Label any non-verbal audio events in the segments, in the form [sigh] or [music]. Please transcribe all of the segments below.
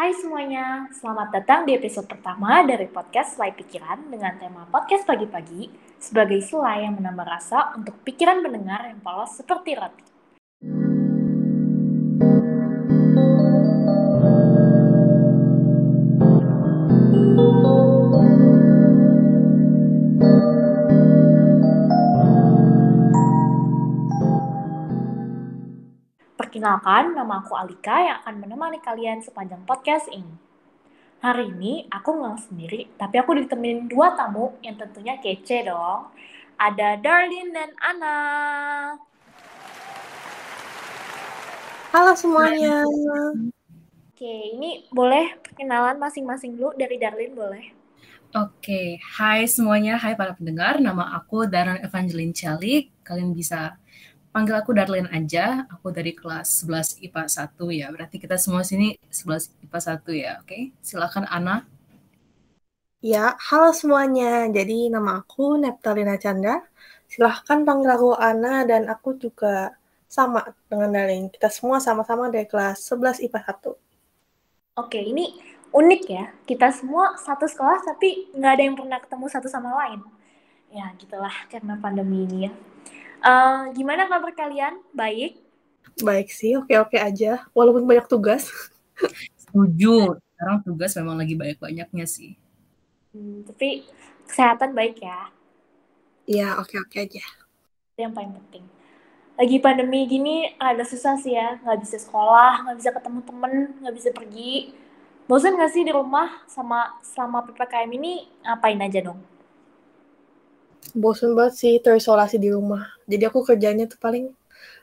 Hai semuanya, selamat datang di episode pertama dari podcast Selai Pikiran dengan tema podcast pagi-pagi sebagai selai yang menambah rasa untuk pikiran pendengar yang polos seperti roti. Perkenalkan, nama aku Alika yang akan menemani kalian sepanjang podcast ini. Hari ini aku nggak sendiri, tapi aku ditemenin dua tamu yang tentunya kece dong. Ada Darlene dan Ana. Halo semuanya. Oke, ini boleh perkenalan masing-masing dulu dari Darlene boleh? Oke, hai semuanya, hai para pendengar. Nama aku Daran Evangeline Celik. Kalian bisa panggil aku Darlene aja. Aku dari kelas 11 IPA 1 ya. Berarti kita semua sini 11 IPA 1 ya. Oke, silakan Ana. Ya, halo semuanya. Jadi nama aku Neptalina Chandra. Silahkan panggil aku Ana dan aku juga sama dengan Darlene. Kita semua sama-sama dari kelas 11 IPA 1. Oke, ini unik ya. Kita semua satu sekolah tapi nggak ada yang pernah ketemu satu sama lain. Ya, gitulah karena pandemi ini ya. Uh, gimana kabar kalian? Baik? Baik sih, oke-oke aja. Walaupun banyak tugas. Setuju. Sekarang tugas memang lagi banyak-banyaknya sih. Hmm, tapi kesehatan baik ya? Iya, oke-oke aja. Itu yang paling penting. Lagi pandemi gini ada susah sih ya. Nggak bisa sekolah, nggak bisa ketemu temen, nggak bisa pergi. Bosan nggak sih di rumah sama selama PPKM ini ngapain aja dong? Bosen banget sih terisolasi di rumah. Jadi aku kerjanya tuh paling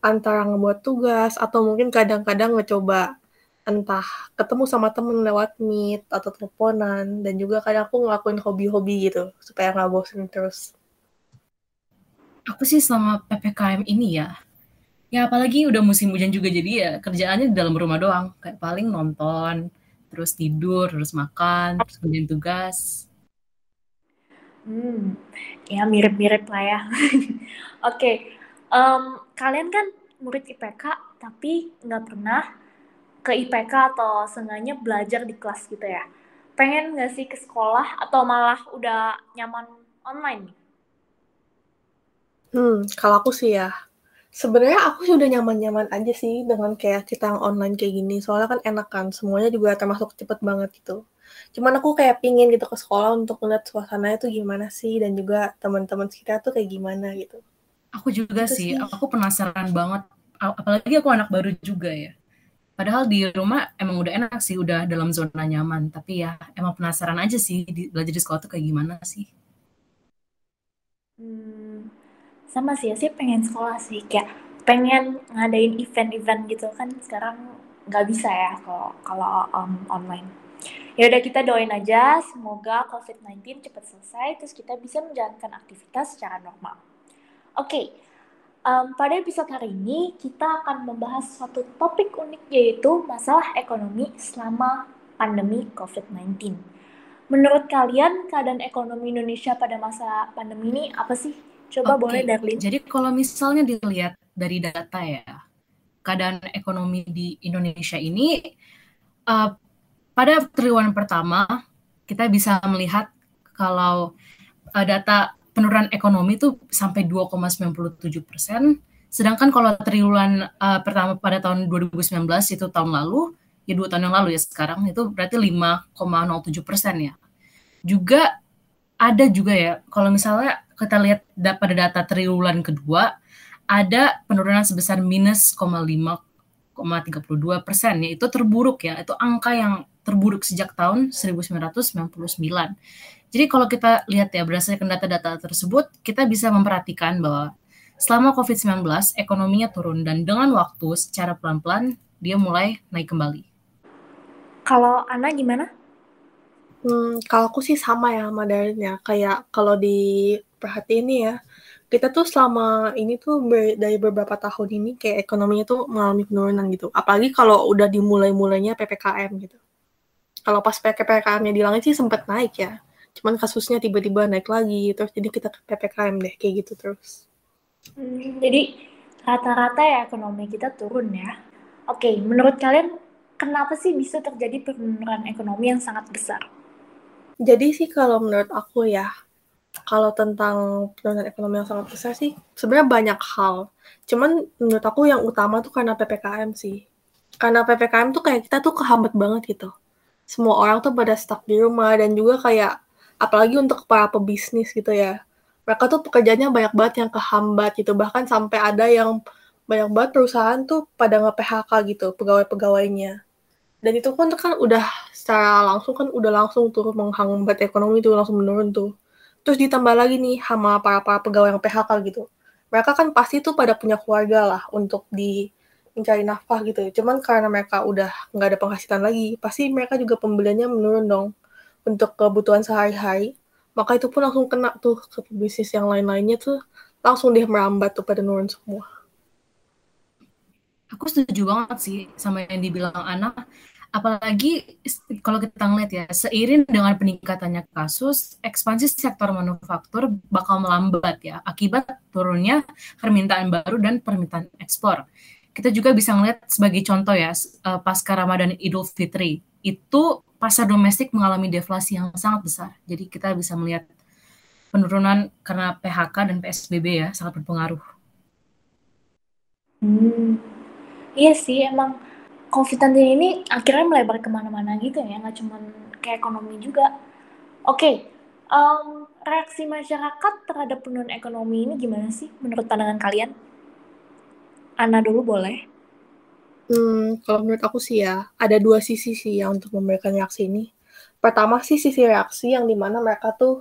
antara ngebuat tugas atau mungkin kadang-kadang ngecoba entah ketemu sama temen lewat meet atau teleponan dan juga kadang aku ngelakuin hobi-hobi gitu supaya nggak bosen terus. Aku sih selama PPKM ini ya, ya apalagi udah musim hujan juga jadi ya kerjaannya di dalam rumah doang. Kayak paling nonton, terus tidur, terus makan, terus kemudian tugas. Hmm, ya mirip-mirip lah ya. [laughs] Oke, okay. um, kalian kan murid IPK tapi nggak pernah ke IPK atau seenggaknya belajar di kelas gitu ya. Pengen nggak sih ke sekolah atau malah udah nyaman online? Hmm, kalau aku sih ya, sebenarnya aku sih udah nyaman-nyaman aja sih dengan kayak kita yang online kayak gini. Soalnya kan enak kan, semuanya juga termasuk cepet banget gitu cuman aku kayak pingin gitu ke sekolah untuk ngeliat suasananya tuh gimana sih dan juga teman-teman sekitar tuh kayak gimana gitu. Aku juga gitu sih, sih. aku penasaran banget. Apalagi aku anak baru juga ya. Padahal di rumah emang udah enak sih udah dalam zona nyaman. Tapi ya emang penasaran aja sih di, belajar di sekolah tuh kayak gimana sih. Hmm, sama sih ya sih pengen sekolah sih. Kayak pengen ngadain event-event gitu kan sekarang nggak bisa ya kalau kalau um, online Ya udah kita doain aja semoga COVID-19 cepat selesai terus kita bisa menjalankan aktivitas secara normal. Oke, okay, um, pada episode hari ini kita akan membahas suatu topik unik yaitu masalah ekonomi selama pandemi COVID-19. Menurut kalian keadaan ekonomi Indonesia pada masa pandemi ini apa sih? Coba okay. boleh Darlin. Jadi kalau misalnya dilihat dari data ya, keadaan ekonomi di Indonesia ini uh, pada triwulan pertama kita bisa melihat kalau uh, data penurunan ekonomi itu sampai 2,97 persen, sedangkan kalau triwulan uh, pertama pada tahun 2019 itu tahun lalu, ya dua tahun yang lalu ya sekarang itu berarti 5,07 persen ya. Juga ada juga ya, kalau misalnya kita lihat pada data triwulan kedua, ada penurunan sebesar minus 5,32 persen, ya itu terburuk ya, itu angka yang terburuk sejak tahun 1999. Jadi kalau kita lihat ya berdasarkan data-data tersebut, kita bisa memperhatikan bahwa selama COVID-19 ekonominya turun dan dengan waktu secara pelan-pelan dia mulai naik kembali. Kalau Ana gimana? Hmm, kalau aku sih sama ya sama ya. Kayak kalau diperhatiin nih ya, kita tuh selama ini tuh ber, dari beberapa tahun ini kayak ekonominya tuh mengalami penurunan gitu. Apalagi kalau udah dimulai-mulainya PPKM gitu kalau pas PPKM-nya di langit sih sempat naik ya. Cuman kasusnya tiba-tiba naik lagi, terus jadi kita ke PPKM deh, kayak gitu terus. Hmm, jadi rata-rata ya ekonomi kita turun ya. Oke, menurut kalian kenapa sih bisa terjadi penurunan ekonomi yang sangat besar? Jadi sih kalau menurut aku ya, kalau tentang penurunan ekonomi yang sangat besar sih sebenarnya banyak hal. Cuman menurut aku yang utama tuh karena PPKM sih. Karena PPKM tuh kayak kita tuh kehambat banget gitu. Semua orang tuh pada stuck di rumah dan juga kayak apalagi untuk para pebisnis gitu ya. Mereka tuh pekerjaannya banyak banget yang kehambat gitu. Bahkan sampai ada yang banyak banget perusahaan tuh pada nge-PHK gitu pegawai-pegawainya dan itu kan kan udah secara langsung kan udah langsung tuh menghambat ekonomi tuh langsung menurun tuh terus ditambah lagi nih sama para para pegawai yang PHK gitu mereka kan pasti tuh pada punya keluarga lah untuk di mencari nafkah gitu. Cuman karena mereka udah nggak ada penghasilan lagi pasti mereka juga pembeliannya menurun dong untuk kebutuhan sehari-hari. Maka itu pun langsung kena tuh ke bisnis yang lain-lainnya tuh langsung dia merambat tuh pada nurun semua. Aku setuju banget sih sama yang dibilang anak apalagi kalau kita ngeliat ya seiring dengan peningkatannya kasus ekspansi sektor manufaktur bakal melambat ya akibat turunnya permintaan baru dan permintaan ekspor kita juga bisa ngeliat sebagai contoh ya eh, pasca Ramadan Idul Fitri itu pasar domestik mengalami deflasi yang sangat besar jadi kita bisa melihat penurunan karena PHK dan PSBB ya sangat berpengaruh. Hmm, iya sih emang COVID-19 ini akhirnya melebar ke mana-mana gitu ya, nggak cuma ke ekonomi juga. Oke, okay, um, reaksi masyarakat terhadap penurunan ekonomi ini gimana sih menurut pandangan kalian? Ana dulu boleh. Hmm, kalau menurut aku sih ya, ada dua sisi sih yang untuk memberikan reaksi ini. Pertama sih sisi reaksi yang di mana mereka tuh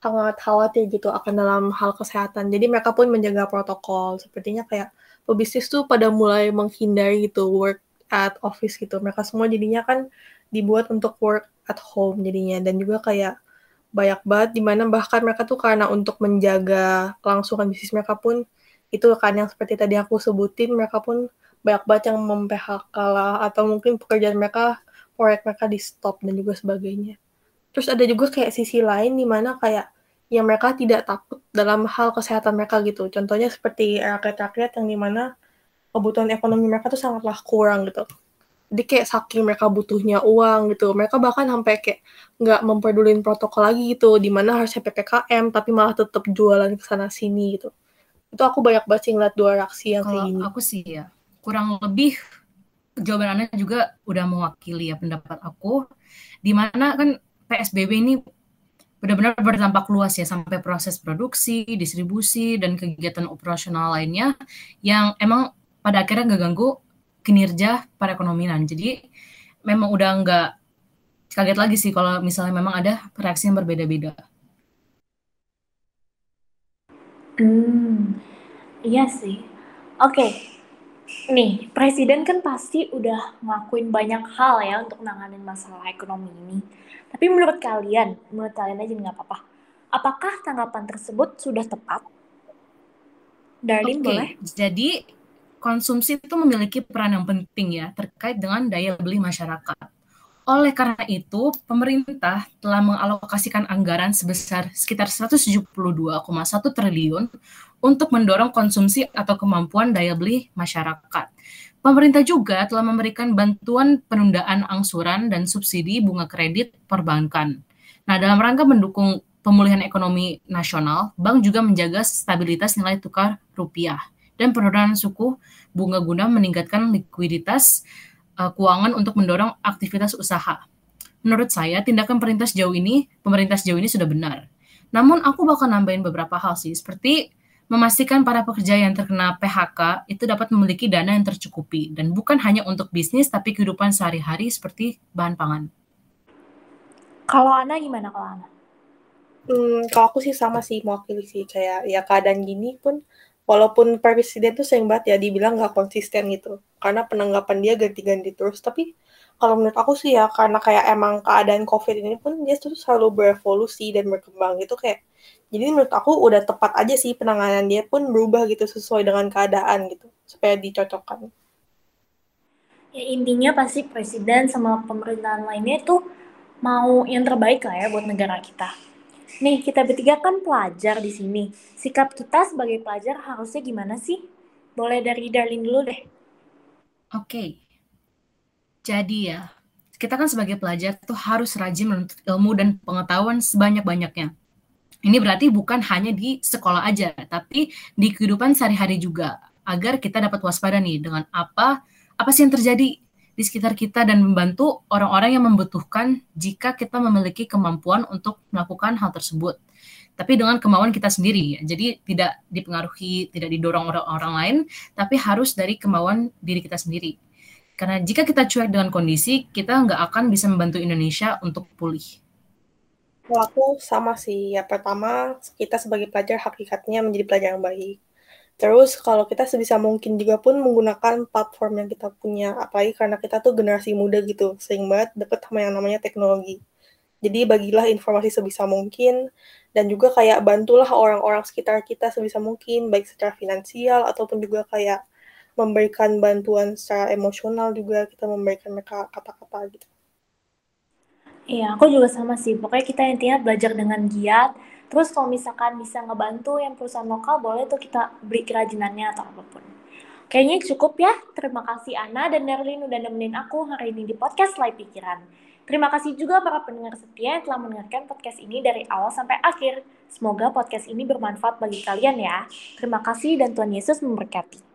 sangat khawatir gitu akan dalam hal kesehatan. Jadi mereka pun menjaga protokol. Sepertinya kayak pebisnis tuh pada mulai menghindari gitu work at office gitu. Mereka semua jadinya kan dibuat untuk work at home jadinya dan juga kayak banyak banget di mana bahkan mereka tuh karena untuk menjaga kelangsungan bisnis mereka pun itu kan yang seperti tadi aku sebutin mereka pun banyak banget yang mem lah atau mungkin pekerjaan mereka proyek mereka di stop dan juga sebagainya. Terus ada juga kayak sisi lain di mana kayak yang mereka tidak takut dalam hal kesehatan mereka gitu. Contohnya seperti rakyat-rakyat yang di mana kebutuhan ekonomi mereka tuh sangatlah kurang gitu jadi kayak saking mereka butuhnya uang gitu. Mereka bahkan sampai kayak nggak memperdulin protokol lagi gitu di mana harusnya ppkm tapi malah tetap jualan ke sana sini gitu. Itu aku banyak banget sih ngeliat dua reaksi yang kayak gini. aku sih ya kurang lebih jawaban anda juga udah mewakili ya pendapat aku. Di mana kan psbb ini benar-benar berdampak luas ya sampai proses produksi, distribusi, dan kegiatan operasional lainnya yang emang pada akhirnya nggak ganggu kinerja perekonomian. Jadi memang udah nggak kaget lagi sih kalau misalnya memang ada reaksi yang berbeda-beda. Hmm, iya sih. Oke, nih presiden kan pasti udah ngelakuin banyak hal ya untuk nanganin masalah ekonomi ini. Tapi menurut kalian, menurut kalian aja nggak apa-apa. Apakah tanggapan tersebut sudah tepat? Darlin okay, boleh? Jadi konsumsi itu memiliki peran yang penting ya terkait dengan daya beli masyarakat. Oleh karena itu, pemerintah telah mengalokasikan anggaran sebesar sekitar 172,1 triliun untuk mendorong konsumsi atau kemampuan daya beli masyarakat. Pemerintah juga telah memberikan bantuan penundaan angsuran dan subsidi bunga kredit perbankan. Nah, dalam rangka mendukung pemulihan ekonomi nasional, bank juga menjaga stabilitas nilai tukar rupiah dan penurunan suku bunga guna meningkatkan likuiditas uh, keuangan untuk mendorong aktivitas usaha. Menurut saya, tindakan pemerintah sejauh ini, pemerintah sejauh ini sudah benar. Namun aku bakal nambahin beberapa hal sih, seperti memastikan para pekerja yang terkena PHK itu dapat memiliki dana yang tercukupi dan bukan hanya untuk bisnis tapi kehidupan sehari-hari seperti bahan pangan. Kalau Ana gimana kalau Ana? Hmm, kalau aku sih sama sih mewakili sih kayak ya keadaan gini pun walaupun presiden tuh sering banget ya dibilang nggak konsisten gitu. Karena penanggapan dia ganti-ganti terus. Tapi kalau menurut aku sih ya karena kayak emang keadaan covid ini pun dia tuh selalu berevolusi dan berkembang gitu kayak jadi menurut aku udah tepat aja sih penanganan dia pun berubah gitu sesuai dengan keadaan gitu supaya dicocokkan. Ya intinya pasti presiden sama pemerintahan lainnya tuh mau yang terbaik lah ya buat negara kita Nih, kita bertiga kan pelajar di sini. Sikap kita sebagai pelajar harusnya gimana sih? Boleh dari Darlin dulu deh. Oke. Jadi ya, kita kan sebagai pelajar tuh harus rajin menuntut ilmu dan pengetahuan sebanyak-banyaknya. Ini berarti bukan hanya di sekolah aja, tapi di kehidupan sehari-hari juga, agar kita dapat waspada nih dengan apa apa sih yang terjadi di sekitar kita dan membantu orang-orang yang membutuhkan jika kita memiliki kemampuan untuk melakukan hal tersebut. Tapi dengan kemauan kita sendiri, ya. jadi tidak dipengaruhi, tidak didorong orang-orang lain, tapi harus dari kemauan diri kita sendiri. Karena jika kita cuek dengan kondisi, kita nggak akan bisa membantu Indonesia untuk pulih. Aku sama sih. Ya pertama, kita sebagai pelajar hakikatnya menjadi pelajar yang baik. Terus kalau kita sebisa mungkin juga pun menggunakan platform yang kita punya, apalagi karena kita tuh generasi muda gitu, sering banget deket sama yang namanya teknologi. Jadi bagilah informasi sebisa mungkin, dan juga kayak bantulah orang-orang sekitar kita sebisa mungkin, baik secara finansial ataupun juga kayak memberikan bantuan secara emosional juga, kita memberikan mereka kata-kata gitu. Iya, aku juga sama sih. Pokoknya kita intinya belajar dengan giat. Terus kalau misalkan bisa ngebantu yang perusahaan lokal, boleh tuh kita beri kerajinannya atau apa pun. Kayaknya cukup ya. Terima kasih Ana dan Nerlin udah nemenin aku hari ini di podcast Live Pikiran. Terima kasih juga para pendengar setia yang telah mendengarkan podcast ini dari awal sampai akhir. Semoga podcast ini bermanfaat bagi kalian ya. Terima kasih dan Tuhan Yesus memberkati.